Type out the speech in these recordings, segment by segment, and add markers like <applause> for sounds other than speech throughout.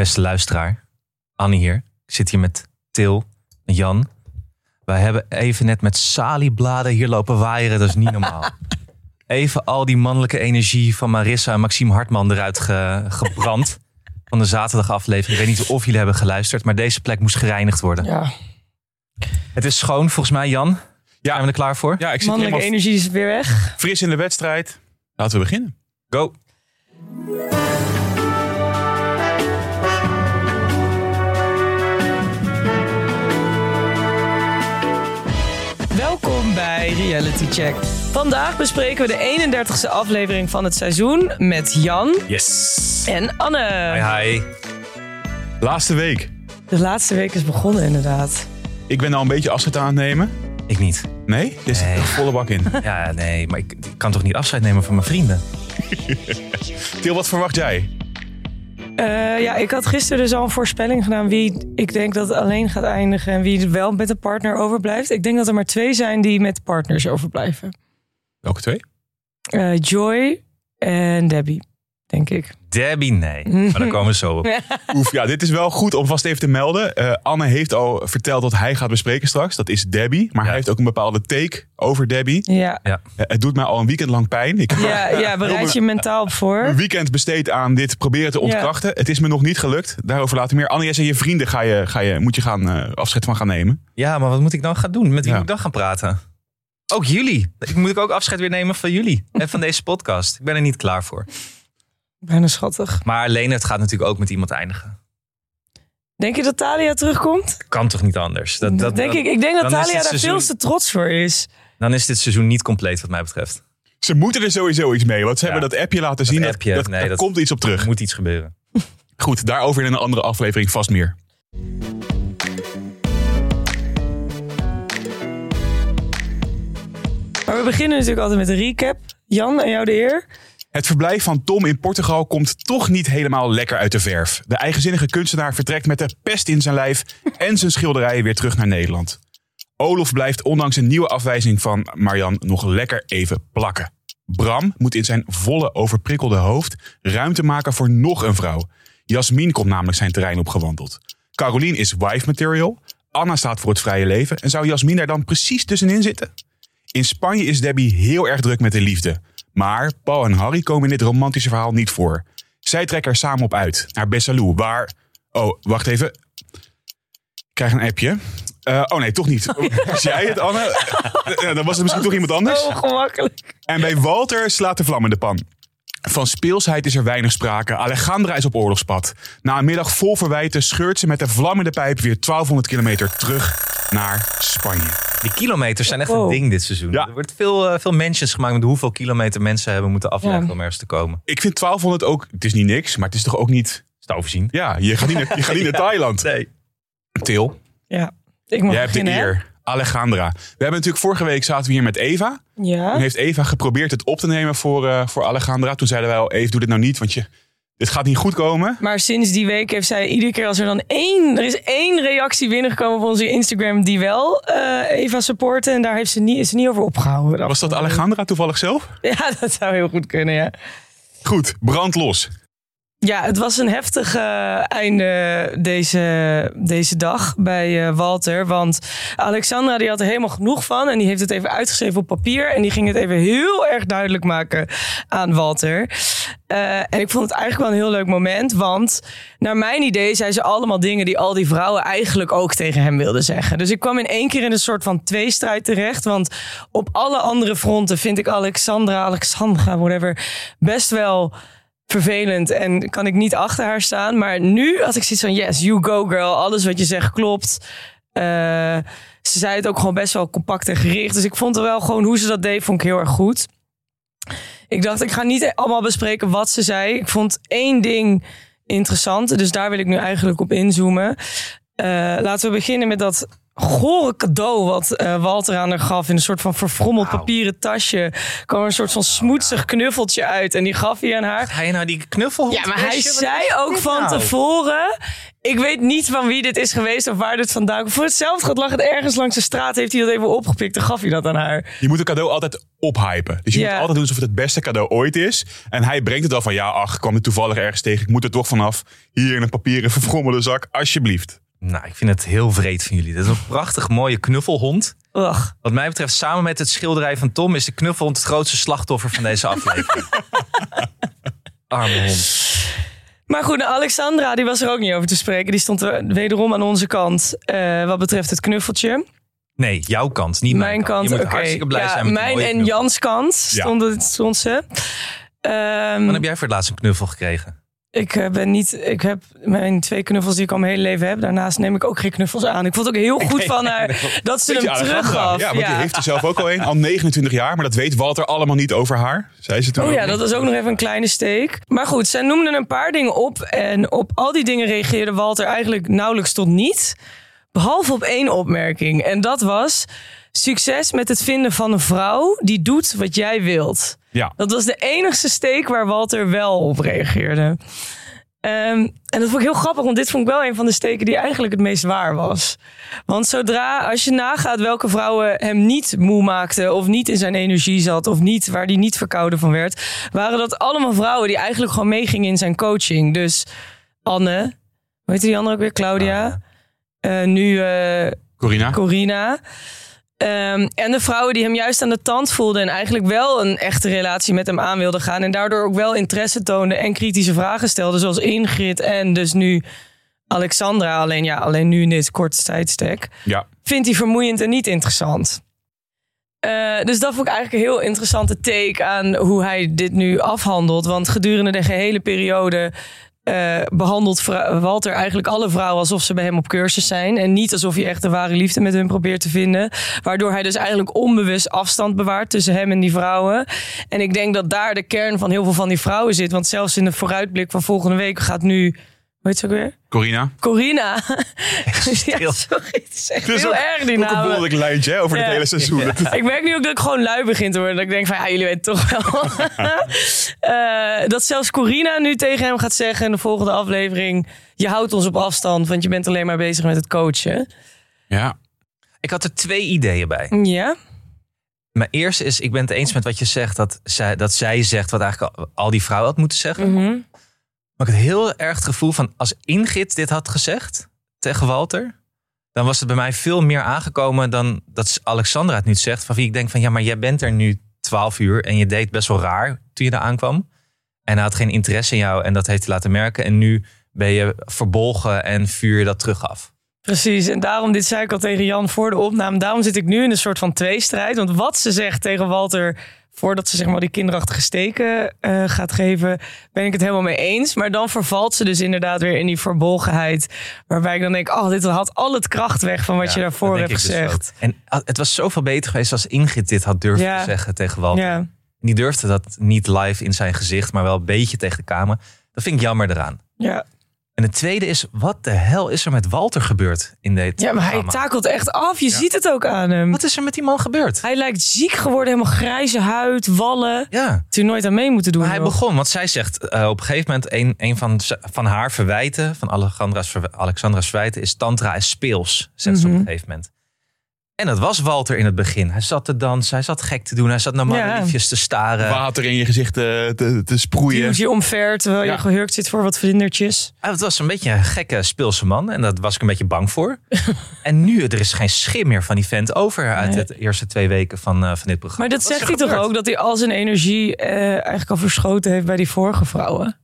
Beste luisteraar, Annie hier. Ik zit hier met Til en Jan. Wij hebben even net met saliebladen hier lopen waaieren. Dat is niet normaal. <laughs> Even al die mannelijke energie van Marissa en Maxime Hartman eruit ge- gebrand. Van de zaterdagaflevering. Ik weet niet of jullie hebben geluisterd, maar deze plek moest gereinigd worden. Ja, Het is schoon volgens mij, Jan. Ja. Zijn we er klaar voor? Ja, ik zit mannelijke helemaal energie is weer weg. fris in de wedstrijd. Laten we beginnen. Go. Bij Reality Check. Vandaag bespreken we de 31ste aflevering van het seizoen met Jan Yes. en Anne. Hi, hi. Laatste week. De laatste week is begonnen inderdaad. Ik ben al een beetje afscheid aan het nemen. Ik niet. Nee? Je zit Nee. er volle bak in. <laughs> Ja, nee, maar ik, ik kan toch niet afscheid nemen van mijn vrienden? Til, wat verwacht jij? Eh, ja, ik had gisteren dus al een voorspelling gedaan wie ik denk dat alleen gaat eindigen en wie wel met een partner overblijft. Ik denk dat er maar twee zijn die met partners overblijven. Welke twee? Eh, Joy en Debbie, denk ik. Debbie, nee. Maar daar <laughs> komen we zo op. Oef, ja, dit is wel goed om vast even te melden. Eh, Anne heeft al verteld dat hij gaat bespreken straks. Dat is Debbie. Maar Ja. hij heeft ook een bepaalde take over Debbie. Ja, Eh, het doet mij al een weekend lang pijn. Ik heb ja, ja <laughs> bereid je mentaal op voor. een weekend besteed aan dit proberen te ontkrachten. Het is me nog niet gelukt. Daarover later meer. Anne, jij zei je vrienden ga je, ga je, moet je gaan, eh, afscheid van gaan nemen. Ja, maar wat moet ik dan gaan doen? Met wie Ja. moet ik dan gaan praten? Ook jullie. Ik moet ik ook afscheid weer nemen van jullie. En van deze podcast. Ik ben er niet klaar voor. Bijna schattig. Maar Leonard gaat natuurlijk ook met iemand eindigen. Denk je dat Talia terugkomt? Kan toch niet anders? Dat, dat, denk dat- ik. Ik denk dat Talia daar seizoen- veel te trots voor is. Dan is dit seizoen niet compleet wat mij betreft. Ze moeten er sowieso iets mee. Want ze Ja. hebben dat appje laten zien. Dat, appje, dat, nee, daar dat- komt iets op terug. Er moet iets gebeuren. <laughs> Goed, daarover in een andere aflevering vast meer. Maar we beginnen natuurlijk altijd met een recap. Jan, aan jou de eer. Het verblijf van Tom in Portugal komt toch niet helemaal lekker uit de verf. De eigenzinnige kunstenaar vertrekt met de pest in zijn lijf en zijn schilderijen weer terug naar Nederland. Olof blijft ondanks een nieuwe afwijzing van Marian nog lekker even plakken. Bram moet in zijn volle overprikkelde hoofd ruimte maken voor nog een vrouw. Jasmin komt namelijk zijn terrein opgewandeld. Carolien is wife material. Anna staat voor het vrije leven. En zou Jasmin daar dan precies tussenin zitten? In Spanje is Debbie heel erg druk met de liefde. Maar Paul en Harry komen in dit romantische verhaal niet voor. Zij trekken er samen op uit, naar Bessalou, waar... Oh, wacht even. Ik krijg een appje. Eh, oh nee, toch niet. <laughs> Was jij het, Anne? Eh, dan was het misschien toch iemand anders. <laughs> Oh, gemakkelijk. En bij Walter slaat de vlam in de pan. Van speelsheid is er weinig sprake. Alejandra is op oorlogspad. Na een middag vol verwijten scheurt ze met de vlam in de pijp weer 1200 kilometer terug naar Spanje. Die kilometers zijn echt Wow. een ding dit seizoen. Ja. Er wordt veel, eh, veel mentions gemaakt met hoeveel kilometer mensen hebben moeten afleggen Ja. om ergens te komen. Ik vind 1200 ook, het is niet niks, maar het is toch ook niet... Is te overzien? Ja, je gaat niet naar, je gaat niet <laughs> naar Thailand. Nee. Til, Ja, ik mag jij hebt de beginnen, hè? eer. Alejandra. We hebben natuurlijk vorige week zaten we hier met Eva. Ja. Toen heeft Eva geprobeerd het op te nemen voor, eh, voor Alejandra. Toen zeiden wij al, Eve, doe dit nou niet, want je, dit gaat niet goed komen. Maar sinds die week heeft zij iedere keer als er dan één... Er is één reactie binnengekomen op onze Instagram die wel eh, Eva supporten. En daar heeft ze niet, is ze niet over opgehouden. de Was dat Alejandra toevallig zelf? <laughs> Ja, dat zou heel goed kunnen, ja. Goed, brand los. Ja, het was een heftig eh, einde deze, deze dag bij eh, Walter. Want Alexandra die had er helemaal genoeg van. En die heeft het even uitgeschreven op papier. En die ging het even heel erg duidelijk maken aan Walter. Eh, en ik vond het eigenlijk wel een heel leuk moment. Want naar mijn idee zei ze allemaal dingen die al die vrouwen eigenlijk ook tegen hem wilden zeggen. Dus ik kwam in één keer in een soort van tweestrijd terecht. Want op alle andere fronten vind ik Alexandra, Alexandra, whatever, best wel vervelend en kan ik niet achter haar staan. Maar nu had ik zoiets van, yes, you go girl. Alles wat je zegt klopt. Eh, ze zei het ook gewoon best wel compact en gericht. Dus ik vond er wel gewoon hoe ze dat deed, vond ik heel erg goed. Ik dacht, ik ga niet allemaal bespreken wat ze zei. Ik vond één ding interessant. Dus daar wil ik nu eigenlijk op inzoomen. Eh, laten we beginnen met dat gore cadeau wat eh, Walter aan haar gaf. In een soort van verfrommeld papieren tasje. kwam er een soort van smoetsig knuffeltje uit. En die gaf hij aan haar. Ga je nou die knuffel Ja, maar hij zei ook van Nou. tevoren... Ik weet niet van wie dit is geweest of waar dit vandaan komt. Voor hetzelfde geld lag het ergens langs de straat. Heeft hij dat even opgepikt en gaf hij dat aan haar. Je moet een cadeau altijd ophypen. Dus je Ja. moet altijd doen alsof het het beste cadeau ooit is. En hij brengt het al van, ja, ach, ik kwam er toevallig ergens tegen. Ik moet er toch vanaf. Hier in een papieren <laughs> verfrommelde zak, alsjeblieft. Nou, ik vind het heel vreed van jullie. Dit is een prachtig mooie knuffelhond. Ugh. Wat mij betreft, samen met het schilderij van Tom... is de knuffelhond het grootste slachtoffer van deze aflevering. <laughs> Arme hond. Maar goed, Alexandra die was er ook niet over te spreken. Die stond er wederom aan onze kant eh, wat betreft het knuffeltje. Nee, jouw kant, niet mijn, Mijn kant, Je moet hartstikke blij Ja, zijn met mijn en knuffel. Jans kant Ja. stond, het, stond ze. Ehm, Wanneer heb jij voor het laatst een knuffel gekregen? Ik eh, ben niet. Ik heb mijn twee knuffels die ik al mijn hele leven heb. Daarnaast neem ik ook geen knuffels aan. Ik vond het ook heel goed van haar dat ze hem teruggaf. Ja, want die heeft er zelf ook al een. Al 29 jaar, maar dat weet Walter allemaal niet over haar. Zei ze toen Oh ja, dat was ook nog even een kleine steek. Maar goed, zij noemde een paar dingen op. En op al die dingen reageerde Walter eigenlijk nauwelijks tot niet. Behalve op één opmerking. En dat was: succes met het vinden van een vrouw die doet wat jij wilt. Ja. Dat was de enigste steek waar Walter wel op reageerde. Ehm, en dat vond ik heel grappig, want dit vond ik wel een van de steken die eigenlijk het meest waar was. Want zodra, als je nagaat welke vrouwen hem niet moe maakten, of niet in zijn energie zat, of niet, waar hij niet verkouden van werd, waren dat allemaal vrouwen die eigenlijk gewoon meegingen in zijn coaching. Dus Anne, hoe heet die andere ook weer? Claudia. Eh, nu eh, Corina? Corina. Ehm, en de vrouwen die hem juist aan de tand voelden en eigenlijk wel een echte relatie met hem aan wilden gaan. En daardoor ook wel interesse toonden en kritische vragen stelden. Zoals Ingrid en dus nu Alexandra. Alleen ja, alleen nu in dit korte tijdstek. Ja. Vindt hij vermoeiend en niet interessant. Eh, dus dat vond ik eigenlijk een heel interessante take aan hoe hij dit nu afhandelt. Want gedurende de gehele periode eh, behandelt Walter eigenlijk alle vrouwen alsof ze bij hem op cursus zijn. En niet alsof hij echt de ware liefde met hun probeert te vinden. Waardoor hij dus eigenlijk onbewust afstand bewaart tussen hem en die vrouwen. En ik denk dat daar de kern van heel veel van die vrouwen zit. Want zelfs in de vooruitblik van volgende week gaat nu. Hoe heet ze ook weer? Corina? Corina. <laughs> ja, stil. sorry, het is echt Het is heel ook- erg die Ook een behoorlijk lijntje hè, over Ja. het hele seizoen. <laughs> Ik merk nu ook dat ik gewoon lui begin te worden. Dat ik denk van, ja, jullie weten toch wel. <laughs> Eh, dat zelfs Corina nu tegen hem gaat zeggen in de volgende aflevering... je houdt ons op afstand, want je bent alleen maar bezig met het coachen. Ja. Ik had er twee ideeën bij. Ja? Mijn eerste is, ik ben het eens met wat je zegt. Dat zij, dat zij zegt wat eigenlijk al, al die vrouwen had moeten zeggen. Mhm. Maar ik had heel erg het gevoel van, als Ingrid dit had gezegd tegen Walter... dan was het bij mij veel meer aangekomen dan dat Alexandra het nu zegt. Van wie ik denk van, ja, maar jij bent er nu 12 uur... en je deed best wel raar toen je daar aankwam. En hij had geen interesse in jou en dat heeft hij laten merken. En nu ben je verbolgen en vuur je dat terug af. Precies, en daarom, dit zei ik al tegen Jan voor de opname... daarom zit ik nu in een soort van tweestrijd. Want wat ze zegt tegen Walter... voordat ze zeg maar die kinderachtige steken eh, gaat geven... ben ik het helemaal mee eens. Maar dan vervalt ze dus inderdaad weer in die verbolgenheid... waarbij ik dan denk, oh, dit had al het kracht weg... van wat Ja, je daarvoor hebt dus gezegd. en ah, het was zoveel beter geweest als Ingrid dit had durven Ja. te zeggen tegen Walter. ja. Die durfde dat niet live in zijn gezicht, maar wel een beetje tegen de camera. Dat vind ik jammer eraan. Ja. En het tweede is, wat de hel is er met Walter gebeurd in dit ja, maar hij takelt echt af. Je ziet het ook aan hem. Wat is er met die man gebeurd? Hij lijkt ziek geworden, helemaal grijze huid, wallen. Ja, hij nooit aan mee moeten doen. maar hij begon, want zij zegt eh, op een gegeven moment... een, een van, van haar verwijten, van Alexandra's, Alexandra's verwijten... is tantra is speels, zegt ze op Mhm. een gegeven moment. En dat was Walter in het begin. Hij zat te dansen, hij zat gek te doen... hij zat naar Ja. mannenliefjes te staren. Water in je gezicht te, te, te sproeien. Duwt je omver terwijl Ja. je gehurkt zit voor wat vlindertjes. Ah, Het was een beetje een gekke speelse man. En daar was ik een beetje bang voor. <laughs> en nu, er is geen schim meer van die vent over uit Nee. de eerste twee weken van, eh, van dit programma. Maar dat Wat zegt hij toch ook, dat hij al zijn energie eh, eigenlijk al verschoten heeft bij die vorige vrouwen?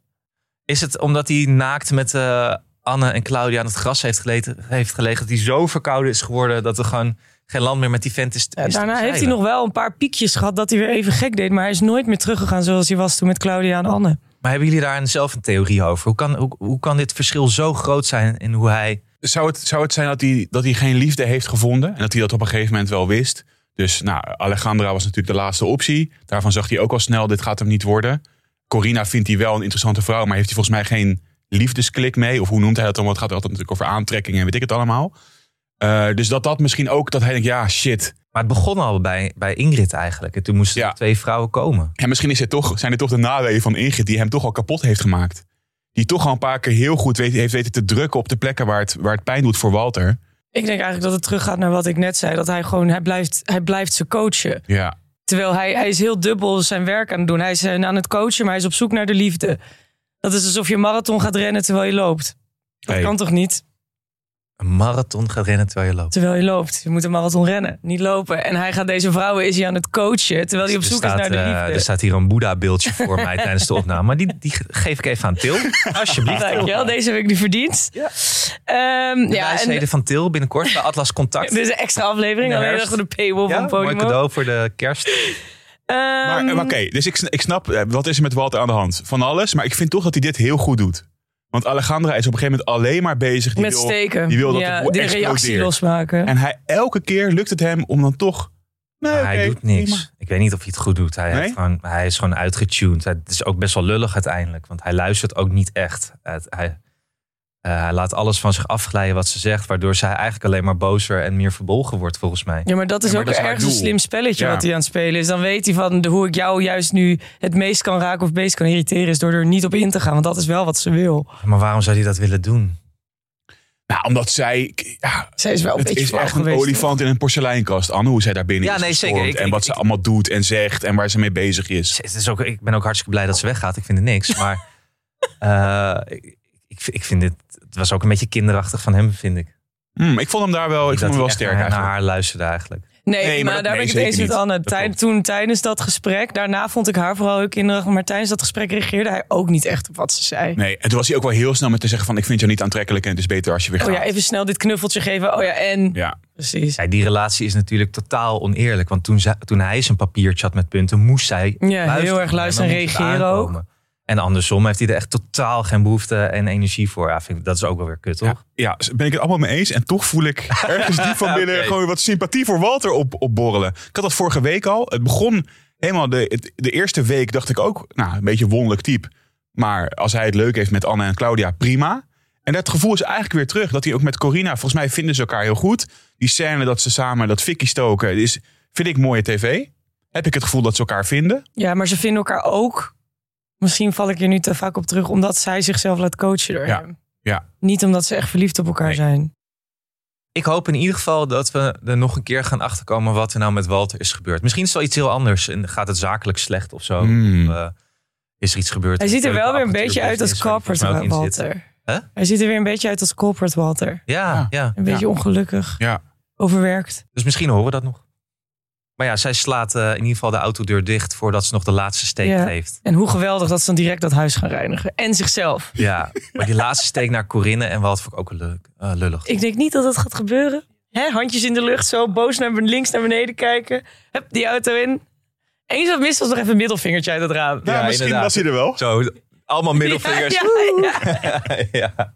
Is het omdat hij naakt met eh, Anne en Claudia aan het gras heeft gelegen, heeft gelegen dat hij zo verkouden is geworden dat er gewoon geen land meer met die vent is. Daarna heeft hij nog wel een paar piekjes gehad dat hij weer even gek deed. Maar hij is nooit meer teruggegaan zoals hij was toen met Claudia en Anne. Maar hebben jullie daar zelf een theorie over? Hoe kan, hoe, hoe kan dit verschil zo groot zijn in hoe hij... Zou het, zou het zijn dat hij, dat hij geen liefde heeft gevonden en dat hij dat op een gegeven moment wel wist? Dus nou, Alejandra was natuurlijk de laatste optie. Daarvan zag hij ook al snel, dit gaat hem niet worden. Corina vindt hij wel een interessante vrouw, maar heeft hij volgens mij geen liefdesklik mee? Of hoe noemt hij dat dan? Want het gaat altijd natuurlijk over aantrekking en weet ik het allemaal. Eh, dus dat dat misschien ook, dat hij denkt, ja shit. Maar het begon al bij, bij Ingrid eigenlijk. En toen moesten Ja. er twee vrouwen komen. Ja, misschien is het toch, zijn dit toch de naweeën van Ingrid die hem toch al kapot heeft gemaakt. Die toch al een paar keer heel goed weet, heeft weten te drukken op de plekken waar het, waar het pijn doet voor Walter. Ik denk eigenlijk dat het teruggaat naar wat ik net zei. Dat hij gewoon, hij blijft, hij blijft ze coachen. Ja. Terwijl hij, hij is heel dubbel zijn werk aan het doen. Hij is eh, aan het coachen, maar hij is op zoek naar de liefde. Dat is alsof je een marathon gaat rennen terwijl je loopt. Dat Hey. kan toch niet? Een marathon gaat rennen terwijl je loopt. Terwijl je loopt. Je moet een marathon rennen, niet lopen. En hij gaat deze vrouwen is hij aan het coachen, terwijl hij op zoek is naar de eh, liefde. er staat hier een Boeddha-beeldje voor mij tijdens de opname. Maar die, die geef ik even aan Til. <laughs> Alsjeblieft. Dankjewel, deze heb ik nu verdiend. Ja. Ehm, De ja, wijsheden en, van Til binnenkort bij Atlas Contact. dit is een extra aflevering, alleen achter de paywall ja, van Podimo. mooi cadeau voor de kerst. Maar Ehm, eh, oké, dus ik, ik snap, eh, wat is er met Walter aan de hand? Van alles, maar ik vind toch dat hij dit heel goed doet. Want Alejandra is op een gegeven moment alleen maar bezig. Die met wil, steken. die wil dat ja, het boel de reactie losmaken. En hij, elke keer lukt het hem om dan toch... Nee, Maar hij doet niks. prima. Ik weet niet of hij het goed doet. Hij, Nee? heeft gewoon, hij is gewoon uitgetuned. Het is ook best wel lullig uiteindelijk. Want hij luistert ook niet echt. Het- hij, eh, hij laat alles van zich afglijden wat ze zegt. Waardoor zij eigenlijk alleen maar bozer en meer verbolgen wordt volgens mij. Ja, maar dat is Ja, maar ook dat is haar ergens een slim spelletje Ja. wat hij aan het spelen is. Dan weet hij van de, hoe ik jou juist nu het meest kan raken of het meest kan irriteren. Is door er niet op in te gaan. Want dat is wel wat ze wil. Maar waarom zou hij dat willen doen? Nou, omdat zij... Ja, Zij is wel een het beetje is echt een geweest, olifant in een porseleinkast, Anne. Hoe zij daar binnen Ja, is nee, zeker. Ik- en ik- wat ze ik- allemaal doet en zegt en waar ze mee bezig is. Het is ook, ik ben ook hartstikke blij dat ze weggaat. Ik vind het niks. Maar <laughs> eh, ik, ik, ik vind dit... Het was ook een beetje kinderachtig van hem, vind ik. Hmm, ik vond hem daar wel, ik dat vond hem wel sterk naar, haar luisterde eigenlijk. Nee, Nee, maar maar, dat- daar nee, ben ik het eens met. Anne. Dat Tij- klopt. toen tijdens dat gesprek, daarna vond ik haar vooral heel kinderachtig. Maar tijdens dat gesprek reageerde hij ook niet echt op wat ze zei. Nee, en toen was hij ook wel heel snel met te zeggen van... ik vind jou niet aantrekkelijk en het is beter als je weer gaat. Oh ja, even snel dit knuffeltje geven. Oh ja, en. Ja, Precies. Ja, die relatie is natuurlijk totaal oneerlijk. Want toen, toen hij zijn papiertje had met punten, moest zij Ja, heel erg luisteren en reageren ook. En andersom heeft hij er echt totaal geen behoefte en energie voor. Ja, vind ik, dat is ook wel weer kut, toch? ja, ja, ben ik het allemaal mee eens. En toch voel ik <laughs> ergens diep van binnen gewoon weer wat sympathie voor Walter op, opborrelen. Ik had dat vorige week al. Het begon helemaal de, de eerste week dacht ik ook, nou, een beetje wonderlijk type. Maar als hij het leuk heeft met Anne en Claudia, prima. En dat gevoel is eigenlijk weer terug. Dat hij ook met Corina, volgens mij vinden ze elkaar heel goed. Die scène dat ze samen dat fikkie stoken, is, vind ik mooie tv. Heb ik het gevoel dat ze elkaar vinden. Ja, maar ze vinden elkaar ook. Misschien val ik hier nu te vaak op terug, omdat zij zichzelf laat coachen door Ja, hem. ja. Niet omdat ze echt verliefd op elkaar Nee. zijn. Ik hoop in ieder geval dat we er nog een keer gaan achterkomen wat er nou met Walter is gebeurd. Misschien is het wel iets heel anders en gaat het zakelijk slecht of zo. Hmm. Of, eh, is er iets gebeurd? Hij ziet er wel weer een beetje uit als corporate. Walter. Huh? Hij ziet er weer een beetje uit als corporate Walter. Ja, Ja. ja. Een beetje ongelukkig, Ja. overwerkt. Dus misschien horen we dat nog. Maar ja, zij slaat eh, in ieder geval de autodeur dicht voordat ze nog de laatste steek Ja. geeft. En hoe geweldig dat ze dan direct dat huis gaan reinigen. En zichzelf. Ja, maar die laatste steek naar Corinne en Walt vond ik ook leuk, eh, lullig. Ik denk niet dat dat gaat gebeuren. Hè, handjes in de lucht, zo boos naar ben- links naar beneden kijken. Hup, die auto in. Eens wat mis was nog even een middelvingertje uit het raam. Ja, Ja, misschien inderdaad. was hij er wel. Zo, allemaal middelvingers. <laughs> Ja.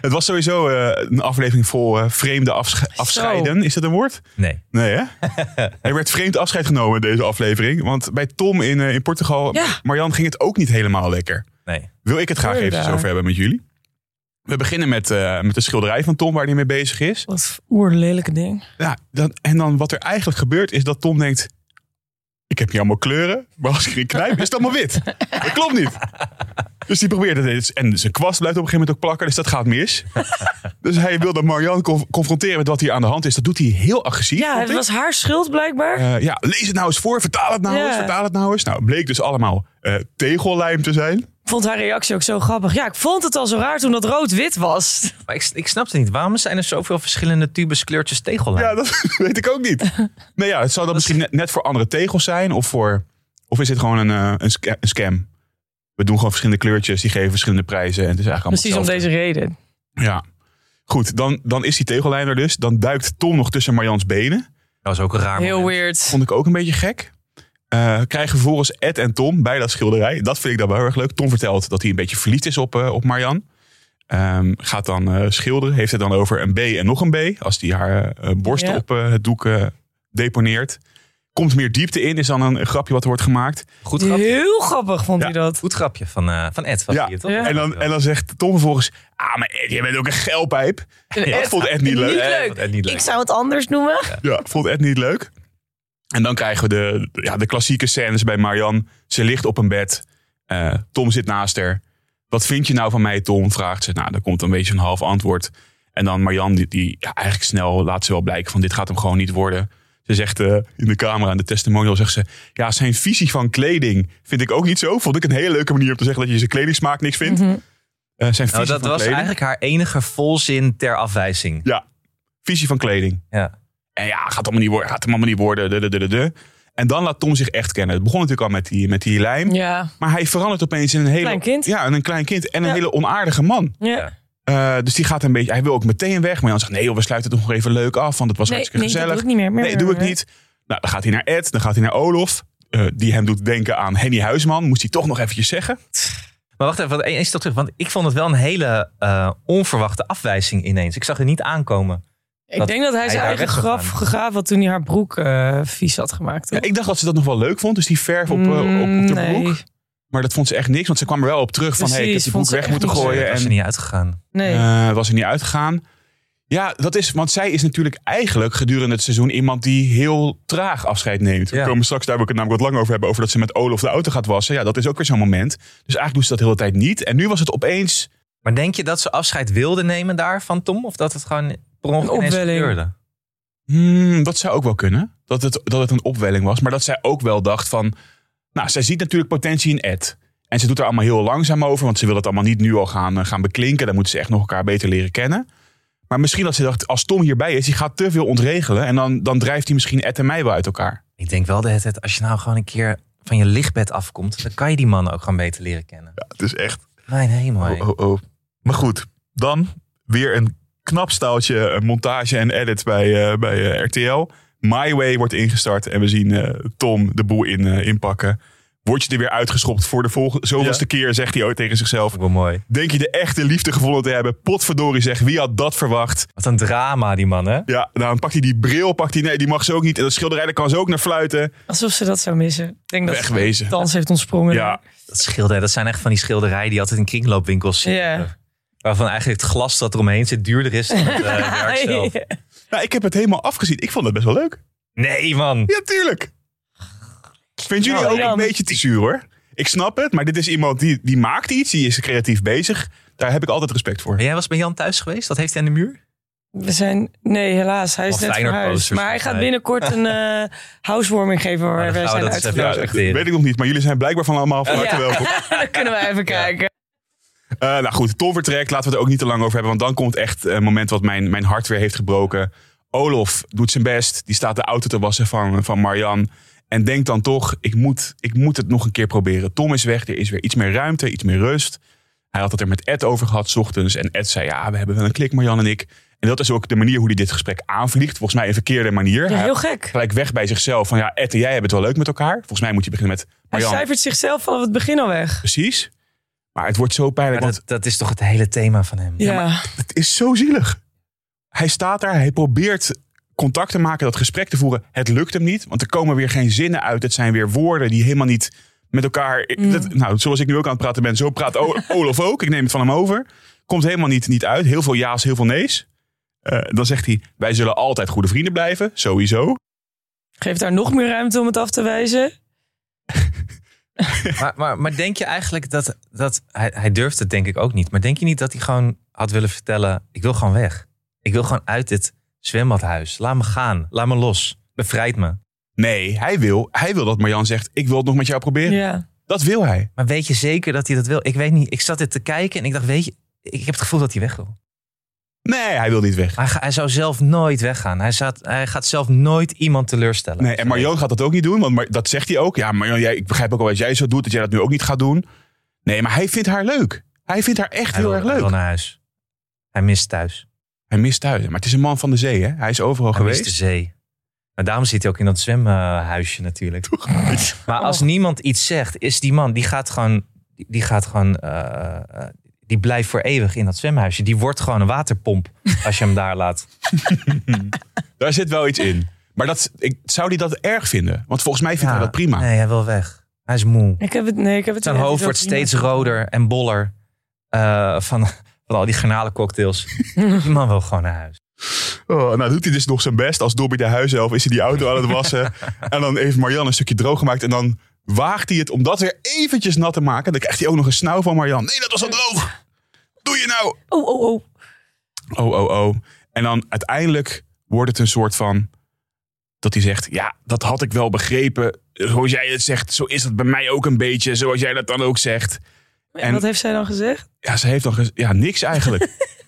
Het was sowieso eh, een aflevering vol eh, vreemde afsche- afscheiden. Is dat een woord? Nee. Nee, hè? <laughs> er werd vreemd afscheid genomen in deze aflevering. Want bij Tom in, eh, in Portugal, Ja. Marjan, ging het ook niet helemaal lekker. Nee. Wil ik het graag even daar? over hebben met jullie. We beginnen met, met de schilderij van Tom, waar hij mee bezig is. Wat oerlelijke ding. Ja, dan, en dan wat er eigenlijk gebeurt, is dat Tom denkt... Ik heb niet allemaal kleuren, maar als ik erin knijp, is het allemaal wit. Dat klopt niet. Dus die probeert het eens. En zijn kwast blijft op een gegeven moment ook plakken, dus dat gaat mis. <laughs> Dus hij wil de Marjan conf- confronteren met wat hier aan de hand is. Dat doet hij heel agressief. Ja, het ik. was haar schuld blijkbaar. Eh, ja, lees het nou eens voor, vertaal het nou Ja. eens, vertaal het nou eens. Nou, bleek dus allemaal eh, tegellijm te zijn. Ik vond haar reactie ook zo grappig. Ja, ik vond het al zo raar toen dat rood-wit was. <laughs> Maar ik, ik snapte niet. Waarom zijn er zoveel verschillende tubes kleurtjes tegellijn? Ja, dat <laughs> weet ik ook niet. Nee, ja, het zou dan misschien net, net voor andere tegels zijn. Of, voor, of is het gewoon een, eh, een scam? We doen gewoon verschillende kleurtjes, die geven verschillende prijzen. En het is eigenlijk Precies om deze reden. Ja. Goed, dan, dan is die tegellijn er dus. Dan duikt Tom nog tussen Marjans benen. Dat was ook een raar Heel moment. weird. Vond ik ook een beetje gek. Eh, krijgen vervolgens Ed en Tom bij dat schilderij. Dat vind ik dan wel heel erg leuk. Tom vertelt dat hij een beetje verliefd is op, eh, op Marjan. Ehm, gaat dan eh, schilderen. Heeft het dan over een B en nog een B. Als hij haar eh, borsten Ja. op eh, het doek eh, deponeert. Komt meer diepte in. Is dan een grapje wat er wordt gemaakt. Goed grapje. Heel grappig vond Ja. hij dat. Goed grapje van, eh, van Ed. Was Ja. hier, toch? Ja. En, dan, en dan zegt Tom vervolgens... Ah, maar Ed, jij bent ook een geilpijp. Dat vond Ed niet leuk. Niet leuk. vond Ed niet leuk. Ik zou het anders noemen. Ja, vond Ed niet leuk. En dan krijgen we de, ja, de klassieke scènes bij Marianne. Ze ligt op een bed. Eh, Tom zit naast haar. Wat vind je nou van mij, Tom? Vraagt ze. Nou, dan komt een beetje een half antwoord. En dan Marjan, die, die ja, eigenlijk snel laat ze wel blijken van dit gaat hem gewoon niet worden. Ze zegt eh, in de camera, in de testimonial, zegt ze... Ja, zijn visie van kleding vind ik ook niet zo. Vond ik een hele leuke manier om te zeggen dat je zijn kledingsmaak niks vindt. Mhm. Eh, zijn visie Nou, dat van was kleding. eigenlijk haar enige volzin ter afwijzing. Ja, visie van kleding. Ja. En ja, gaat allemaal niet worden. Gaat hem allemaal niet worden. De, de, de, de, de. En dan laat Tom zich echt kennen. Het begon natuurlijk al met die, met die lijm. Ja. Maar hij verandert opeens in een hele... Klein kind. Ja, in een klein kind. En een hele onaardige man. Ja. Eh, dus die gaat een beetje... Hij wil ook meteen weg. Maar Jan zegt, nee joh, we sluiten het nog even leuk af. Want het was Nee, hartstikke nee, dat gezellig. doe ik niet meer. Meer, nee, doe ik niet. Nou, dan gaat hij naar Ed. Dan gaat hij naar Olof. eh, die hem doet denken aan Henny Huisman. Moest hij toch nog eventjes zeggen. Maar wacht even, want stap terug. Want ik vond het wel een hele eh, onverwachte afwijzing ineens. Ik zag het niet aankomen. Ik denk dat hij hij zijn eigen graf gegraven had toen hij haar broek eh, vies had gemaakt. Ja, ik dacht dat ze dat nog wel leuk vond. Dus die verf op, op, op de Mm, nee. Maar dat vond ze echt niks. Want ze kwam er wel op terug van... hey, ik heb die ze weg moeten gooien. Dat En is er niet uitgegaan. Nee. Eh, was er niet uitgegaan. Ja, dat is, want zij is natuurlijk eigenlijk gedurende het seizoen iemand die heel traag afscheid neemt. We komen straks, daar wil ik het namelijk wat lang over hebben, over dat ze met Olaf de auto gaat wassen. Ja, dat is ook weer zo'n moment. Dus eigenlijk doet ze dat de hele tijd niet. En nu was het opeens, Maar denk je dat ze afscheid wilde nemen daar van Tom? Of dat het gewoon per ongeluk Een ineens opwelling. gebeurde? hmm, dat zou ook wel kunnen. Dat het, dat het een opwelling was. Maar dat zij ook wel dacht van, nou, zij ziet natuurlijk potentie in Ed. En ze doet er allemaal heel langzaam over, want ze wil het allemaal niet nu al gaan, eh, gaan beklinken. Dan moeten ze echt nog elkaar beter leren kennen. Maar misschien dat ze dacht, als Tom hierbij is, die gaat te veel ontregelen. En dan, dan drijft hij misschien Ed en mij wel uit elkaar. Ik denk wel dat het, als je nou gewoon een keer van je lichtbed afkomt, dan kan je die man ook gewoon beter leren kennen. Het is echt. Mijn hemel. Oh, oh, oh. Maar goed, dan weer een knap staaltje montage en edit bij, eh, bij eh, RTL. My Way wordt ingestart en we zien eh, Tom de boel in, eh, inpakken. Word je er weer uitgeschopt voor de volgende zoveelste keer, zegt hij ooit tegen zichzelf. Wel mooi. Denk je de echte liefde gevonden te hebben? Potverdorie zeg, wie had dat verwacht? Wat een drama, die man, hè? Ja, nou dan pakt hij die bril, pakt hij, nee, die mag ze ook niet. En dat schilderij, daar kan ze ook naar fluiten. Alsof ze dat zou missen. Ik denk dat Wegwezen. ze dans heeft ontsprongen. Ja, Dat schilderij, dat zijn echt van die schilderijen die altijd in kringloopwinkels zitten. Ja. Waarvan eigenlijk het glas dat eromheen zit duurder is dan het eh, <laughs> werk zelf. Nou, ik heb het helemaal afgezien. Ik vond het best wel leuk. Nee, man. Ja, tuurlijk. Vind jullie Nou, ook Jan. een beetje te zuur hoor? Ik snap het, maar dit is iemand die, die maakt iets, die is creatief bezig. Daar heb ik altijd respect voor. Maar jij was bij Jan thuis geweest? Dat heeft hij aan de muur? We zijn, nee, helaas. Hij is Of net Feyenoord verhuisd. posters, Maar hij gaat mij. binnenkort een <laughs> eh housewarming geven waar dan wij gaan we zijn dat eens even Ja, uitgenodigd. dat respecteren. weet ik nog niet, maar jullie zijn blijkbaar van allemaal van harte Ja. welkom. Dan <laughs> kunnen we even kijken. Eh, nou goed, Tom vertrekt. Laten we het er ook niet te lang over hebben. Want dan komt echt een moment wat mijn, mijn hart weer heeft gebroken. Olof doet zijn best. Die staat de auto te wassen van, van Marjan. En denkt dan toch, ik moet, ik moet het nog een keer proberen. Tom is weg, er is weer iets meer ruimte, iets meer rust. Hij had het er met Ed over gehad, 's ochtends. En Ed zei, ja, we hebben wel een klik, Marjan en ik. En dat is ook de manier hoe hij dit gesprek aanvliegt. Volgens mij een verkeerde manier. Ja, Hij heel gek. gelijk weg bij zichzelf. Van ja, Ed en jij hebben het wel leuk met elkaar. Volgens mij moet je beginnen met Hij Marjan. cijfert zichzelf vanaf het begin al weg. Precies. Maar het wordt zo pijnlijk. Maar want dat, dat is toch het hele thema van hem? Ja, Het is zo zielig. Hij staat daar, hij probeert contact te maken, dat gesprek te voeren. Het lukt hem niet, want er komen weer geen zinnen uit. Het zijn weer woorden die helemaal niet met elkaar... Dat, nou, zoals ik nu ook aan het praten ben, zo praat O- <laughs> Olaf ook. Ik neem het van hem over. Komt helemaal niet, niet uit. Heel veel ja's, heel veel nee's. Eh, dan zegt hij, wij zullen altijd goede vrienden blijven. Sowieso. geeft daar nog meer ruimte om het af te wijzen. <laughs> <laughs> Maar, maar, maar denk je eigenlijk dat, dat hij, hij durft het denk ik ook niet. Maar denk je niet dat hij gewoon had willen vertellen, ik wil gewoon weg. Ik wil gewoon uit dit zwembadhuis. Laat me gaan. Laat me los. Bevrijd me. Nee, hij wil, hij wil dat Marjan zegt, ik wil het nog met jou proberen. Ja. Dat wil hij. Maar weet je zeker dat hij dat wil? Ik weet niet. Ik zat dit te kijken en ik dacht, weet je, ik heb het gevoel dat hij weg wil. Nee, hij wil niet weg. Maar hij, hij zou zelf nooit weggaan. Hij, zat, hij gaat zelf nooit iemand teleurstellen. Nee, en Marjan gaat dat ook niet doen, want Mar- dat zegt hij ook. Ja, Marjan, jij, ik begrijp ook al wat jij zo doet, dat jij dat nu ook niet gaat doen. Nee, maar hij vindt haar leuk. Hij vindt haar echt Hij heel wil, erg hij leuk. wil naar huis. Hij mist thuis. Hij mist thuis, maar het is een man van de zee, hè? Hij is overal Hij mist geweest. de zee. Maar daarom zit hij ook in dat zwemhuisje natuurlijk. Maar als niemand iets zegt, is die man, die gaat gewoon, die, die gaat gewoon, eh, eh, die blijft voor eeuwig in dat zwemhuisje. Die wordt gewoon een waterpomp als je hem daar laat. <laughs> Daar zit wel iets in. Maar dat, ik, zou hij dat erg vinden? Want volgens mij vindt hij dat prima. Nee, hij wil weg. Hij is moe. Ik heb het, nee, ik heb het Zijn hoofd wordt steeds roder en boller eh, van, van al die garnalencocktails. <laughs> Die man wil gewoon naar huis. Oh, nou doet hij dus nog zijn best. Als Dobby de huiself is hij die auto aan het wassen. en dan heeft Marianne een stukje droog gemaakt. En dan waagt hij het om dat weer eventjes nat te maken. Dan krijgt hij ook nog een snauw van Marjan. Nee, dat was al droog. Doe je nou? Oh, oh, oh. Oh, oh, oh. En dan uiteindelijk wordt het een soort van... Dat hij zegt, ja, dat had ik wel begrepen. Zoals jij het zegt, zo is het bij mij ook een beetje. Zoals jij dat dan ook zegt. En En- wat heeft zij dan gezegd? Ja, ze heeft dan gez- ja, niks eigenlijk. <laughs>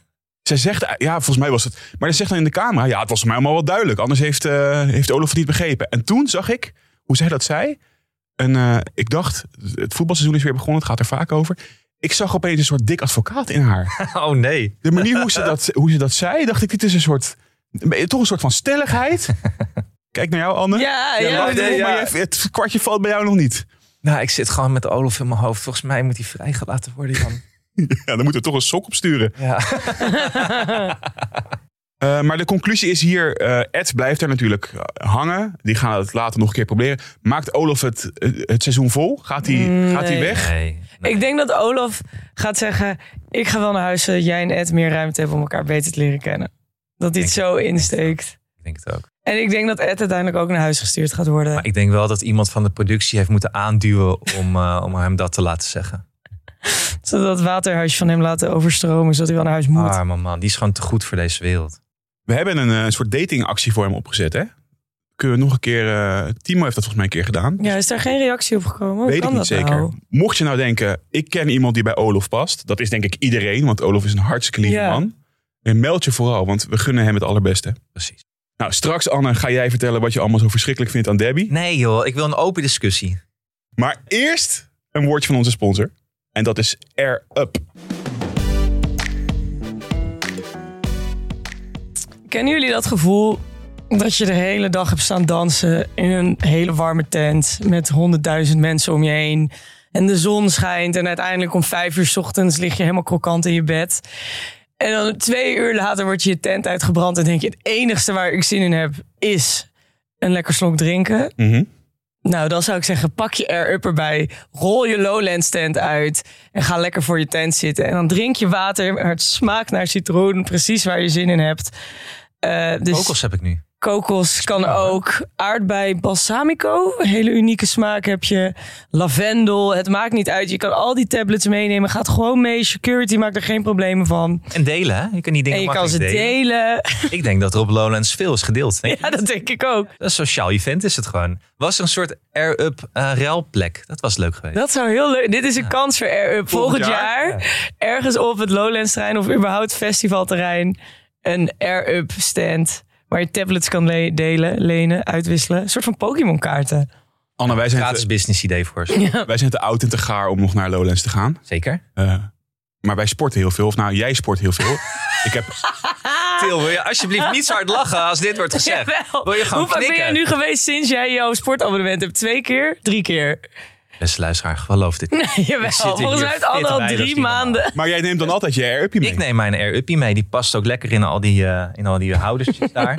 Zij zegt, ja, volgens mij was het... Maar ze zegt dan in de camera, ja, het was voor mij allemaal wel duidelijk. Anders heeft, eh, heeft Olaf het niet begrepen. En toen zag ik, hoe zij dat zei... En eh, ik dacht, het voetbalseizoen is weer begonnen. Het gaat er vaak over. Ik zag opeens een soort dik advocaat in haar. <laughs> Oh nee. De manier hoe ze dat, hoe ze dat zei, dacht ik, dit is een soort... Toch een soort van stelligheid. <laughs> Kijk naar jou, Anne. Ja, ja. nee, ja. maar je- het kwartje valt bij jou nog niet. Nou, ik zit gewoon met Olaf in mijn hoofd. Volgens mij moet hij vrijgelaten worden, Jan. <laughs> Ja, dan moeten we toch een sok opsturen. Ja. Eh, maar de conclusie is hier, eh, Ed blijft er natuurlijk eh, hangen. Die gaan het later nog een keer proberen. Maakt Olaf het, het seizoen vol? Gaat hij gaat hij Nee. weg? Nee. Nee. Ik denk dat Olaf gaat zeggen... ik ga wel naar huis zodat jij en Ed meer ruimte hebben... om elkaar beter te leren kennen. Dat hij het zo ik. insteekt. Ik denk het ook. En ik denk dat Ed uiteindelijk ook naar huis gestuurd gaat worden. Maar ik denk wel dat iemand van de productie heeft moeten aanduwen om, <laughs> eh, om hem dat te laten zeggen. Zodat het waterhuisje van hem laten overstromen... zodat hij wel naar huis moet. Arme man, die is gewoon te goed voor deze wereld. We hebben een, eh, een soort datingactie voor hem opgezet, hè? Kunnen we nog een keer... eh, Timo heeft dat volgens mij een keer gedaan. Ja, is daar geen reactie op gekomen? Weet ik niet dat zeker. nou? Mocht je nou denken, ik ken iemand die bij Olaf past. Dat is denk ik iedereen, want Olaf is een hartstikke lieve Ja. man. En meld je vooral, want we gunnen hem het allerbeste. Precies. Nou, straks Anne, ga jij vertellen wat je allemaal zo verschrikkelijk vindt aan Debbie. Nee joh, ik wil een open discussie. Maar eerst een woordje van onze sponsor. En dat is Air Up. Kennen jullie dat gevoel dat je de hele dag hebt staan dansen in een hele warme tent met honderdduizend mensen om je heen en de zon schijnt en uiteindelijk om vijf uur 's ochtends lig je helemaal krokant in je bed. En dan twee uur later wordt je je tent uitgebrand en denk je het enigste waar ik zin in heb is een lekker slok drinken. Mhm. Nou, dan zou ik zeggen, pak je air-up erbij. Rol je Lowlands tent uit. En ga lekker voor je tent zitten. En dan drink je water. Het smaakt naar citroen. Precies waar je zin in hebt. Eh, dus Kokos heb ik nu. Kokos kan ook. Aardbei balsamico. Een hele unieke smaak heb je. Lavendel. Het maakt niet uit. Je kan al die tablets meenemen. Gaat gewoon mee. Security maakt er geen problemen van. En delen, hè? Je kan die dingen En je kan ze delen. Ik denk dat er op Lowlands veel is gedeeld. <laughs> Ja, dat denk ik ook. Een sociaal event is het gewoon. Was er een soort air-up uh, ruilplek. Dat was leuk geweest. Dat zou heel leuk. Dit is een kans voor Air Up. Volgend, Volgend jaar, jaar? ergens op het Lowlands terrein of überhaupt festivalterrein een Air Up stand waar je tablets kan le- delen, lenen, uitwisselen. Een soort van Pokémon kaarten. Anne, wij zijn, Gratis te, business idee voor ze. wij zijn te oud en te gaar om nog naar Lowlands te gaan. Zeker. Eh, maar wij sporten heel veel. Of nou, jij sport heel veel. <laughs> ik heb Til, wil je alsjeblieft niet zo hard lachen als dit wordt gezegd? Jawel. Wil je gewoon Hoe vaak ben jij nu geweest sinds jij jouw sportabonnement hebt? Twee keer? Drie keer? Beste luisteraar, geloof dit. <laughs> niet. Jawel. Volgens mij fit al drie maanden. Maar jij neemt dan altijd je air-upje mee. Ik neem mijn air-uppie mee. Die past ook lekker in al die, eh, in al die houdertjes <laughs> daar.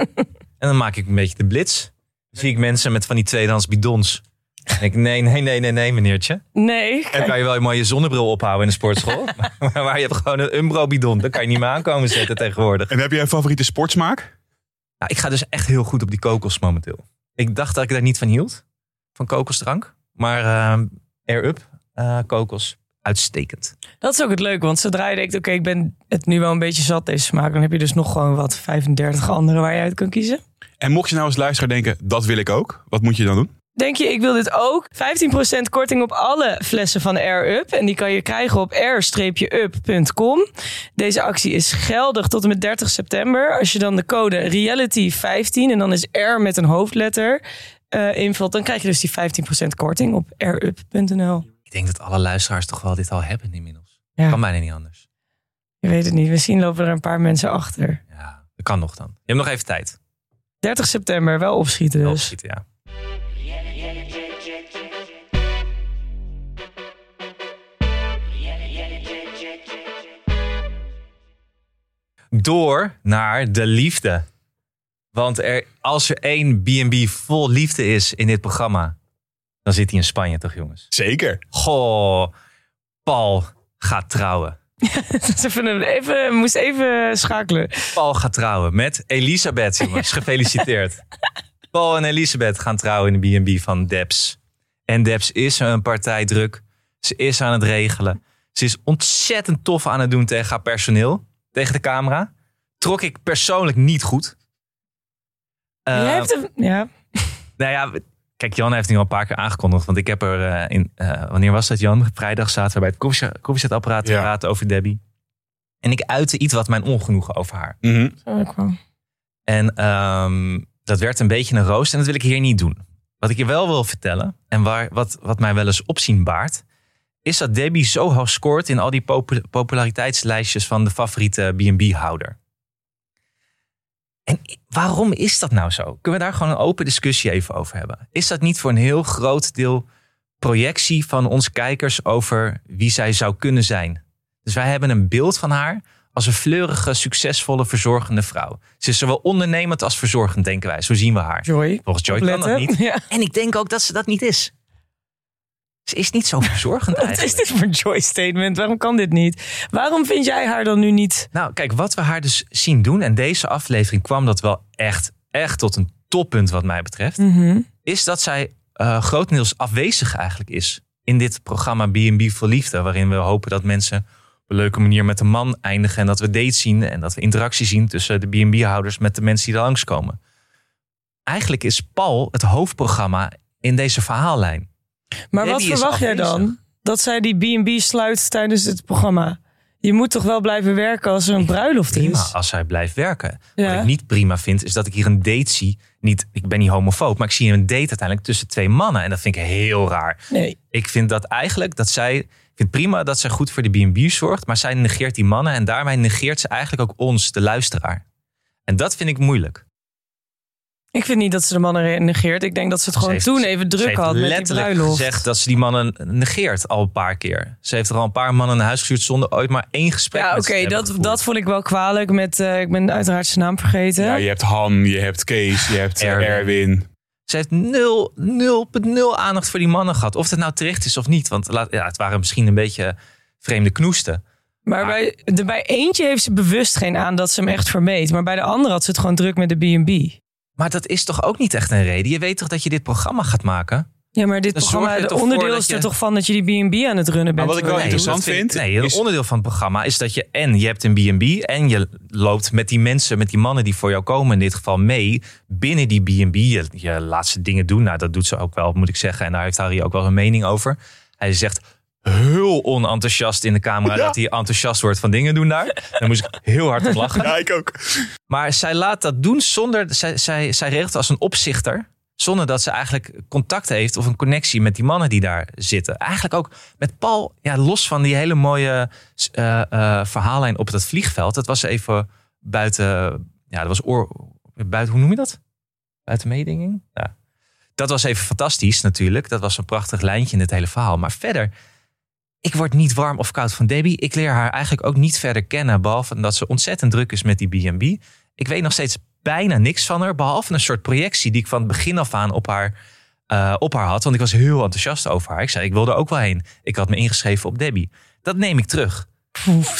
En dan maak ik een beetje de blitz. Dan zie ik mensen met van die tweedehands bidons. Denk ik, nee, nee, nee, nee, nee, meneertje. Nee. Dan kan je wel je mooie zonnebril ophouden in de sportschool. <laughs> maar waar je hebt gewoon een Umbro bidon. Dat kan je niet meer aankomen zetten tegenwoordig. En heb jij een favoriete sportsmaak? Nou, ik ga dus echt heel goed op die kokos momenteel. Ik dacht dat ik daar niet van hield. Van kokosdrank. Maar eh, air-up, eh, kokos, uitstekend. Dat is ook het leuke, want zodra je denkt, oké, ik ben het nu wel een beetje zat deze smaak, dan heb je dus nog gewoon wat 35 andere waar je uit kan kiezen. En mocht je nou als luisteraar denken, dat wil ik ook. Wat moet je dan doen? Denk je, ik wil dit ook? 15% korting op alle flessen van Air Up. En die kan je krijgen op air-up.com. Deze actie is geldig tot en met 30 september. Als je dan de code reality15 en dan is R met een hoofdletter eh, invult, dan krijg je dus die 15% korting op airup.nl. Ik denk dat alle luisteraars toch wel dit al hebben inmiddels. Ja. Kan bijna niet anders. Je weet het niet, misschien lopen er een paar mensen achter. Ja, dat kan nog dan. Je hebt nog even tijd. 30 september, wel opschieten Wel dus. opschieten, ja. Door naar de liefde. Want er, als er één B&B vol liefde is in dit programma, dan zit hij in Spanje toch jongens? Zeker. Goh, Paul gaat trouwen. <laughs> Even, even, moest even schakelen. Paul gaat trouwen met Elisabeth, jongens. <laughs> Gefeliciteerd. Paul en Elisabeth gaan trouwen in de B&B van Debs. En Debs is een partij druk. Ze is aan het regelen. Ze is ontzettend tof aan het doen tegen haar personeel. Tegen de camera. Trok ik persoonlijk niet goed. Uh, Jij hebt een, ja. Nou ja, kijk, Jan heeft nu al een paar keer aangekondigd. Want ik heb er uh, in, uh, wanneer was dat Jan? Vrijdag zaten we bij het koffiezet- koffiezetapparaat te Ja. praten over Debbie. En ik uitte iets wat mijn ongenoegen over haar. Zo, ik wou. En ehm, dat werd een beetje een roost. En dat wil ik hier niet doen. Wat ik je wel wil vertellen. En waar, wat, wat mij wel eens opzien baart. Is dat Debbie zo hoog scoort in al die popu- populariteitslijstjes van de favoriete B&B-houder. En waarom is dat nou zo? Kunnen we daar gewoon een open discussie even over hebben? Is dat niet voor een heel groot deel projectie van onze kijkers over wie zij zou kunnen zijn? Dus wij hebben een beeld van haar als een fleurige, succesvolle, verzorgende vrouw. Ze is zowel ondernemend als verzorgend, denken wij. Zo zien we haar. Joy. Volgens Joy kan dat niet. Ja. En ik denk ook dat ze dat niet is. Ze is niet zo verzorgend <laughs> Wat is dit voor een Joy statement? Waarom kan dit niet? Waarom vind jij haar dan nu niet? Nou, kijk, wat we haar dus zien doen... en deze aflevering kwam dat wel echt, echt tot een toppunt wat mij betreft... Mhm. is dat zij eh grotendeels afwezig eigenlijk is... in dit programma B&B voor Liefde... waarin we hopen dat mensen op een leuke manier met een man eindigen... en dat we dates zien en dat we interactie zien... tussen de B&B-houders met de mensen die er langskomen. Eigenlijk is Paul het hoofdprogramma in deze verhaallijn. Maar wat Debbie verwacht jij dan? Dat zij die B&B sluit tijdens het programma? Je moet toch wel blijven werken als er een bruiloft Prima is? als zij blijft werken. Ja. Wat ik niet prima vind, is dat ik hier een date zie. Niet, ik ben niet homofoob, maar ik zie een date uiteindelijk tussen twee mannen. En dat vind ik heel raar. Nee. Ik vind dat eigenlijk dat zij. Ik vind prima dat zij goed voor de B&B zorgt. Maar zij negeert die mannen. En daarmee negeert ze eigenlijk ook ons, de luisteraar. En dat vind ik moeilijk. Ik vind niet dat ze de mannen negeert. Ik denk dat ze het gewoon Ze heeft- toen even Ze druk heeft had met die letterlijk bruiloft. gezegd dat ze die mannen negeert al een paar keer. Ze heeft er al een paar mannen naar huis gestuurd zonder ooit maar één gesprek Ja, met oké, ze te hebben dat, gevoerd. dat vond ik wel kwalijk. Met, eh, ik ben uiteraard zijn naam vergeten. Ja, je hebt Han, je hebt Kees, je hebt eh, Erwin. Erwin. Ze heeft nul, nul, nul aandacht voor die mannen gehad. Of het nou terecht is of niet. Want laat- ja, het waren misschien een beetje vreemde knoesten. Maar bij, de, bij eentje heeft ze bewust geen aan dat ze hem echt vermeed. Maar bij de andere had ze het gewoon druk met de B&B. Maar dat is toch ook niet echt een reden? Je weet toch dat je dit programma gaat maken? Ja, maar dit Dan programma, toch onderdeel is er je- toch van dat je die B&B aan het runnen bent. wat ik wel Nee, interessant vind, Nee, een is- onderdeel van het programma is dat je en je hebt een B&B en je loopt met die mensen, met die mannen die voor jou komen in dit geval mee binnen die B&B. Je, je laat ze dingen doen. Nou, dat doet ze ook wel, moet ik zeggen. En daar heeft Harry ook wel een mening over. Hij zegt heel onenthousiast in de camera dat hij enthousiast wordt van dingen doen daar. Daar moest ik heel hard om lachen. Ja, ik ook. Maar zij laat dat doen zonder. Zij, zij, zij regelt als een opzichter. Zonder dat ze eigenlijk contact heeft of een connectie met die mannen die daar zitten. Eigenlijk ook met Paul, ja, los van die hele mooie eh, eh, verhaallijn op het vliegveld. Dat was even buiten. Ja, dat was oor. Buiten, hoe noem je dat? Buiten meedinging? Ja. Dat was even fantastisch natuurlijk. Dat was een prachtig lijntje in het hele verhaal. Maar verder, ik word niet warm of koud van Debbie. Ik leer haar eigenlijk ook niet verder kennen. Behalve dat ze ontzettend druk is met die B&B. Ik weet nog steeds bijna niks van haar. Behalve een soort projectie die ik van het begin af aan op haar, eh, op haar had. Want ik was heel enthousiast over haar. Ik zei, ik wil er ook wel heen. Ik had me ingeschreven op Debbie. Dat neem ik terug.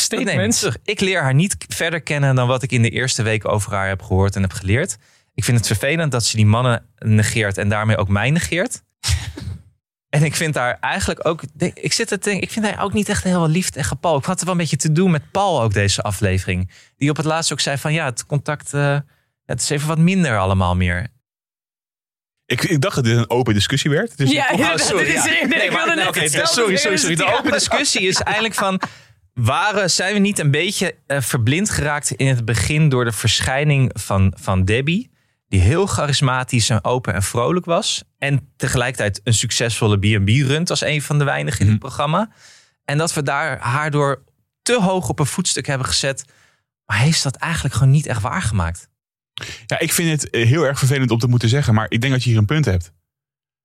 Dat neem ik. Ik leer haar niet verder kennen dan wat ik in de eerste weken over haar heb gehoord en heb geleerd. Ik vind het vervelend dat ze die mannen negeert en daarmee ook mij negeert. En ik vind haar eigenlijk ook. Ik zit te denken, ik vind haar ook niet echt heel lief tegen Paul. Ik had er wel een beetje te doen met Paul ook deze aflevering. Die op het laatst ook zei van ja, het contact. eh, het is even wat minder allemaal meer. Ik, ik dacht dat dit een open discussie werd. Dus Ja, Oh, sorry, dit is- ja. nee, ik maar- wilde net oké, hetzelfde sorry, sorry, sorry. De open discussie is eigenlijk van... Waren, zijn we niet een beetje eh, verblind geraakt in het begin... door de verschijning van, van Debbie... die heel charismatisch en open en vrolijk was... en tegelijkertijd een succesvolle B&B runt... als een van de weinigen in het programma. En dat we daar haar door te hoog op een voetstuk hebben gezet... maar heeft dat eigenlijk gewoon niet echt waargemaakt. Ja, ik vind het eh, heel erg vervelend om te moeten zeggen, maar ik denk dat je hier een punt hebt.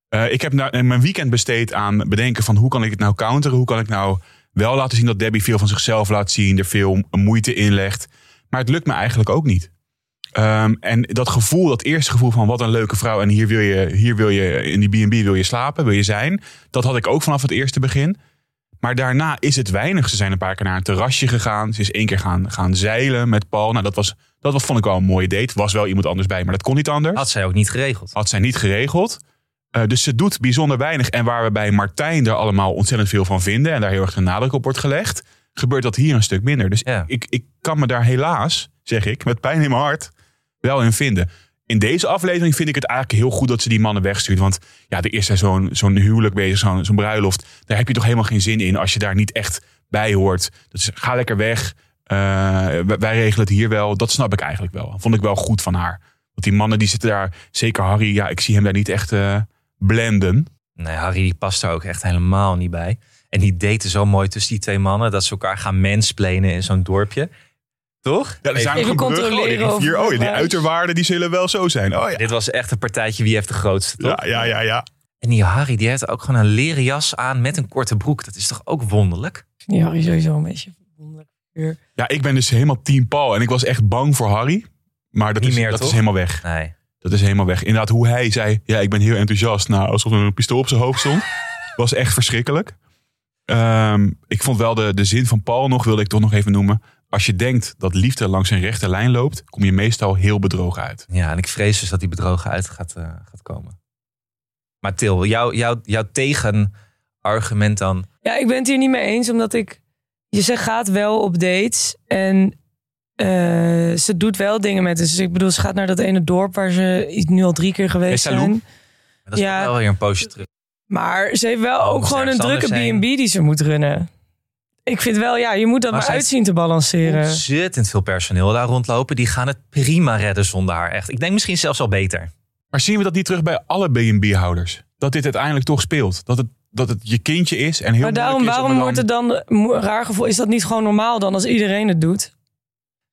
Eh, ik heb nou, mijn weekend besteed aan bedenken van hoe kan ik het nou counteren? Hoe kan ik nou wel laten zien dat Debbie veel van zichzelf laat zien, er veel moeite in legt. Maar het lukt me eigenlijk ook niet. Ehm, en dat gevoel, dat eerste gevoel van wat een leuke vrouw en hier wil je, hier wil je in die B&B wil je slapen, wil je zijn. Dat had ik ook vanaf het eerste begin. Maar daarna is het weinig. Ze zijn een paar keer naar een terrasje gegaan. Ze is één keer gaan, gaan zeilen met Paul. Nou, dat, was, dat was, vond ik wel een mooie date. Was wel iemand anders bij, maar dat kon niet anders. Had zij ook niet geregeld. Had zij niet geregeld. Eh, dus ze doet bijzonder weinig. En waar we bij Martijn er allemaal ontzettend veel van vinden. En daar heel erg de nadruk op wordt gelegd. Gebeurt dat hier een stuk minder. Dus Ja. ik, ik kan me daar helaas, zeg ik, met pijn in mijn hart, wel in vinden. In deze aflevering vind ik het eigenlijk heel goed dat ze die mannen wegstuurt. Want ja, er is zo'n zo'n huwelijk bezig, zo'n zo'n bruiloft. Daar heb je toch helemaal geen zin in als je daar niet echt bij hoort. Dus ga lekker weg. Eh, wij, regelen het hier wel. Dat snap ik eigenlijk wel. Vond ik wel goed van haar. Want die mannen die zitten daar, zeker Harry, ja, ik zie hem daar niet echt eh, blenden. Nee, Harry die past er ook echt helemaal niet bij. En die daten zo mooi tussen die twee mannen. Dat ze elkaar gaan mansplainen in zo'n dorpje. Toch? Ja, er zijn Even controleren Oh, die, oh, die waar- uiterwaarden die zullen wel zo zijn. Oh ja. Dit was echt een partijtje wie heeft de grootste, toch? Ja, ja, ja, ja. En die Harry die heeft ook gewoon een leren jas aan met een korte broek. Dat is toch ook wonderlijk? Ja, Harry sowieso een beetje wonderlijk. Ja, ik ben dus helemaal team Paul. En ik was echt bang voor Harry. Maar dat, Niet is, meer, dat toch? is helemaal weg. Nee. Dat is helemaal weg. Inderdaad, hoe hij zei, ja, ik ben heel enthousiast. Nou, alsof er een pistool op zijn hoofd stond. <laughs> was echt verschrikkelijk. Ehm, ik vond wel de, de zin van Paul nog, wilde ik toch nog even noemen. Als je denkt dat liefde langs een rechte lijn loopt, kom je meestal heel bedrogen uit. Ja, en ik vrees dus dat die bedrogen uit gaat, eh, gaat komen. Maar Til, jouw jouw jouw tegenargument dan? Ja, ik ben het hier niet mee eens, omdat ik... Je zegt gaat wel op dates en eh, ze doet wel dingen met. Dus ik bedoel, ze gaat naar dat ene dorp waar ze nu al drie keer geweest Salou? zijn. Dat is Ja. wel weer een poosje terug. Maar ze heeft wel Oh, ook gewoon een drukke. B&B die ze moet runnen. Ik vind wel, ja, je moet dat Maar maar, uitzien te balanceren. Ontzettend veel personeel daar rondlopen. Die gaan het prima redden zonder haar. Echt. Ik denk misschien zelfs al beter. Maar zien we dat niet terug bij alle B&B-houders? Dat dit uiteindelijk toch speelt? Dat het, dat het je kindje is en heel Maar daarom, waarom wordt het dan raar gevoel? Is dat niet gewoon normaal dan als iedereen het doet?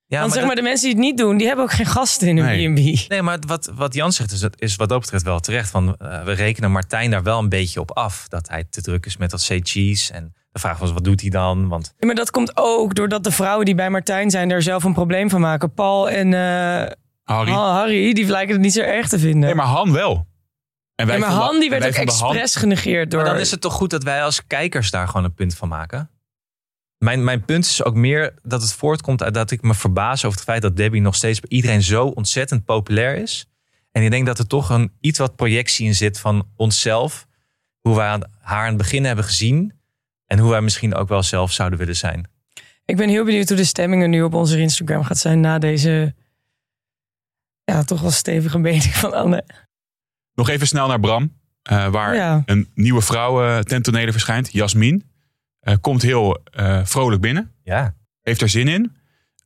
Ja, Want zeg dat- maar, de mensen die het niet doen, die hebben ook geen gasten in hun Nee. B&B. Nee, maar wat, wat Jan zegt is, is wat dat betreft wel terecht. Van, eh, we rekenen Martijn daar wel een beetje op af. Dat hij te druk is met dat C-cheese. En de vraag was, wat doet hij dan? Want Ja, maar dat komt ook doordat de vrouwen die bij Martijn zijn daar zelf een probleem van maken. Paul en eh, Harry. Han- Harry, die lijken het niet zo erg te vinden. Nee, maar Han wel. En Ja, maar vonden- Han die werd wij ook Han- expres genegeerd door... Maar dan is het toch goed dat wij als kijkers daar gewoon een punt van maken? Mijn, mijn punt is ook meer dat het voortkomt uit dat ik me verbaas over het feit dat Debbie nog steeds bij iedereen zo ontzettend populair is. En ik denk dat er toch een iets wat projectie in zit van onszelf. Hoe wij aan- haar aan het begin hebben gezien. En hoe wij misschien ook wel zelf zouden willen zijn. Ik ben heel benieuwd hoe de stemmingen nu op onze Instagram gaat zijn na deze... Ja, toch wel stevige mening van Anne. Nog even snel naar Bram. eh, waar Ja. een nieuwe vrouw eh ten tonele verschijnt. Jasmin. Eh, komt heel eh, vrolijk binnen. Ja. Heeft er zin in.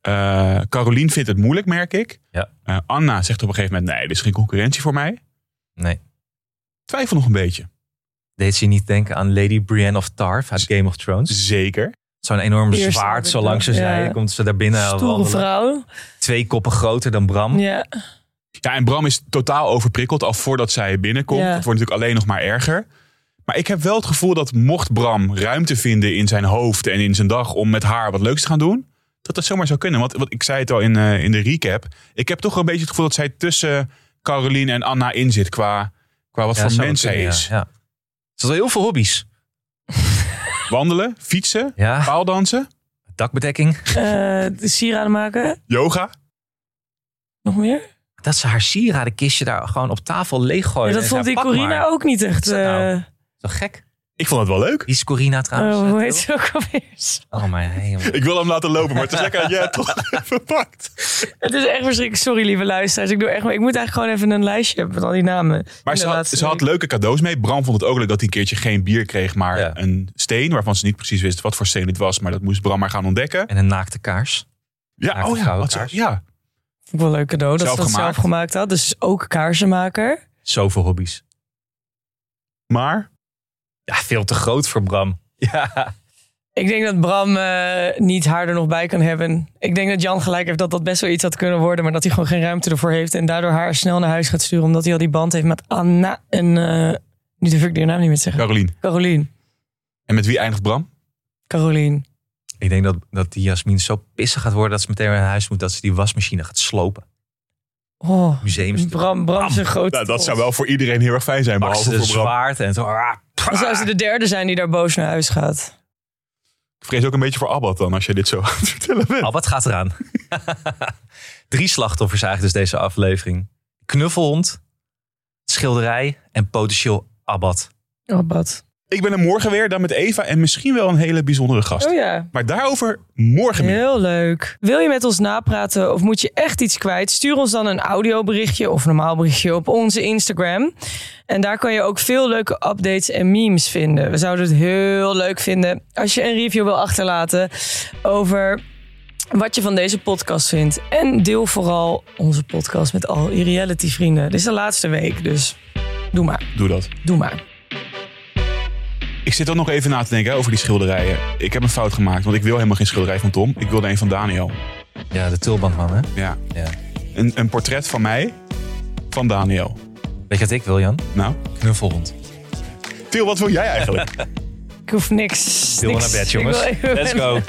Eh Carolien vindt het moeilijk, merk ik. Ja. Eh, Anna zegt op een gegeven moment... Nee, dit is geen concurrentie voor mij. Nee. Twijfel nog een beetje. Deed ze je niet denken aan Lady Brienne of Tarth uit Game of Thrones? Zeker. Zo'n enorm zwaard, zo lang ze zei. komt ze daar binnen. Stoere wandelen. vrouw. Twee koppen groter dan Bram. Ja. Ja, en Bram is totaal overprikkeld al voordat zij binnenkomt. Ja. Dat wordt natuurlijk alleen nog maar erger. Maar ik heb wel het gevoel dat mocht Bram ruimte vinden in zijn hoofd en in zijn dag om met haar wat leuks te gaan doen, dat dat zomaar zou kunnen. Want wat ik zei het al in, eh, in de recap. Ik heb toch wel een beetje het gevoel dat zij tussen Caroline en Anna in zit qua, qua wat Ja, voor mens zij is. Ja, ja. Ze had heel veel hobby's. <laughs> Wandelen, fietsen, Ja, paaldansen, Eh dakbedekking. de sieraden maken. yoga. Nog meer? Dat ze haar sieradenkistje daar gewoon op tafel leeggooien. Ja, dat en vond zei, die "Pak Corina maar." ook niet echt. Wat is dat nou? eh, Zo gek. Ik vond het wel leuk. Wie is Corina trouwens? oh, hoe Eh, heet ze ook alweer? Oh mijn hemel. Ik wil hem laten lopen, maar het is lekker dat jij het toch <laughs> even pakt. Het is echt verschrikkelijk. Sorry, lieve luisteraars. Ik, doe echt, ik moet eigenlijk gewoon even een lijstje hebben met al die namen. Maar ze had, ze leuke cadeaus mee. Bram vond het ook leuk dat hij een keertje geen bier kreeg, maar Ja. een steen. Waarvan ze niet precies wist wat voor steen het was. Maar dat moest Bram maar gaan ontdekken. En een naakte kaars. Ja, Naakte oh ja, wat ze- kaars. ja. Vond ik wel een leuk cadeau dat Zelf ze dat gemaakt. zelf gemaakt had. Dus ook kaarsenmaker. Zoveel hobby's. Maar Ja, veel te groot voor Bram. Ja. Ik denk dat Bram eh, niet haar er nog bij kan hebben. Ik denk dat Jan gelijk heeft dat dat best wel iets had kunnen worden. Maar dat hij gewoon geen ruimte ervoor heeft. En daardoor haar snel naar huis gaat sturen. Omdat hij al die band heeft met Anna en... eh nu durf ik die naam niet meer te zeggen. Carolien. Carolien. En met wie eindigt Bram? Carolien. Ik denk dat, dat die Jasmin zo pissig gaat worden dat ze meteen naar huis moet. Dat ze die wasmachine gaat slopen. Oh, Museumstuk. Bram, Bram is een grote Nou, dat zou wel voor iedereen heel erg fijn zijn. Behalve ze de voor Bram. zwaard en zo. ah, Dan zou ze de derde zijn die daar boos naar huis gaat. Ik vrees ook een beetje voor Abbott dan, als je dit zo <laughs> aan het vertellen bent. Al wat gaat eraan? <laughs> Drie slachtoffers eigenlijk dus deze aflevering. Knuffelhond. schilderij en potentieel abat. Oh, bad. Ik ben er morgen weer, dan met Eva en misschien wel een hele bijzondere gast. Oh ja. Maar daarover morgen meer. Heel leuk. Wil je met ons napraten of moet je echt iets kwijt? Stuur ons dan een audioberichtje of een normaal berichtje op onze Instagram. En daar kan je ook veel leuke updates en memes vinden. We zouden het heel leuk vinden als je een review wil achterlaten over wat je van deze podcast vindt. En deel vooral onze podcast met al je reality vrienden. Dit is de laatste week, dus doe maar. Doe dat. Doe maar. Ik zit ook nog even na te denken hè, over die schilderijen. Ik heb een fout gemaakt, want ik wil helemaal geen schilderij van Tom. Ik wilde een van Daniel. Ja, de tulbandman, hè? Ja. Ja. Een, een portret van mij, van Daniel. Weet je wat ik wil, Jan? Nou, Knuffelhond. Til, wat wil jij eigenlijk? <laughs> Ik hoef niks. Niks. naar bed, jongens. Let's go. <laughs>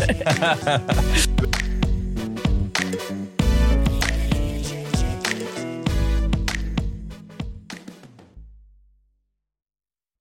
<laughs>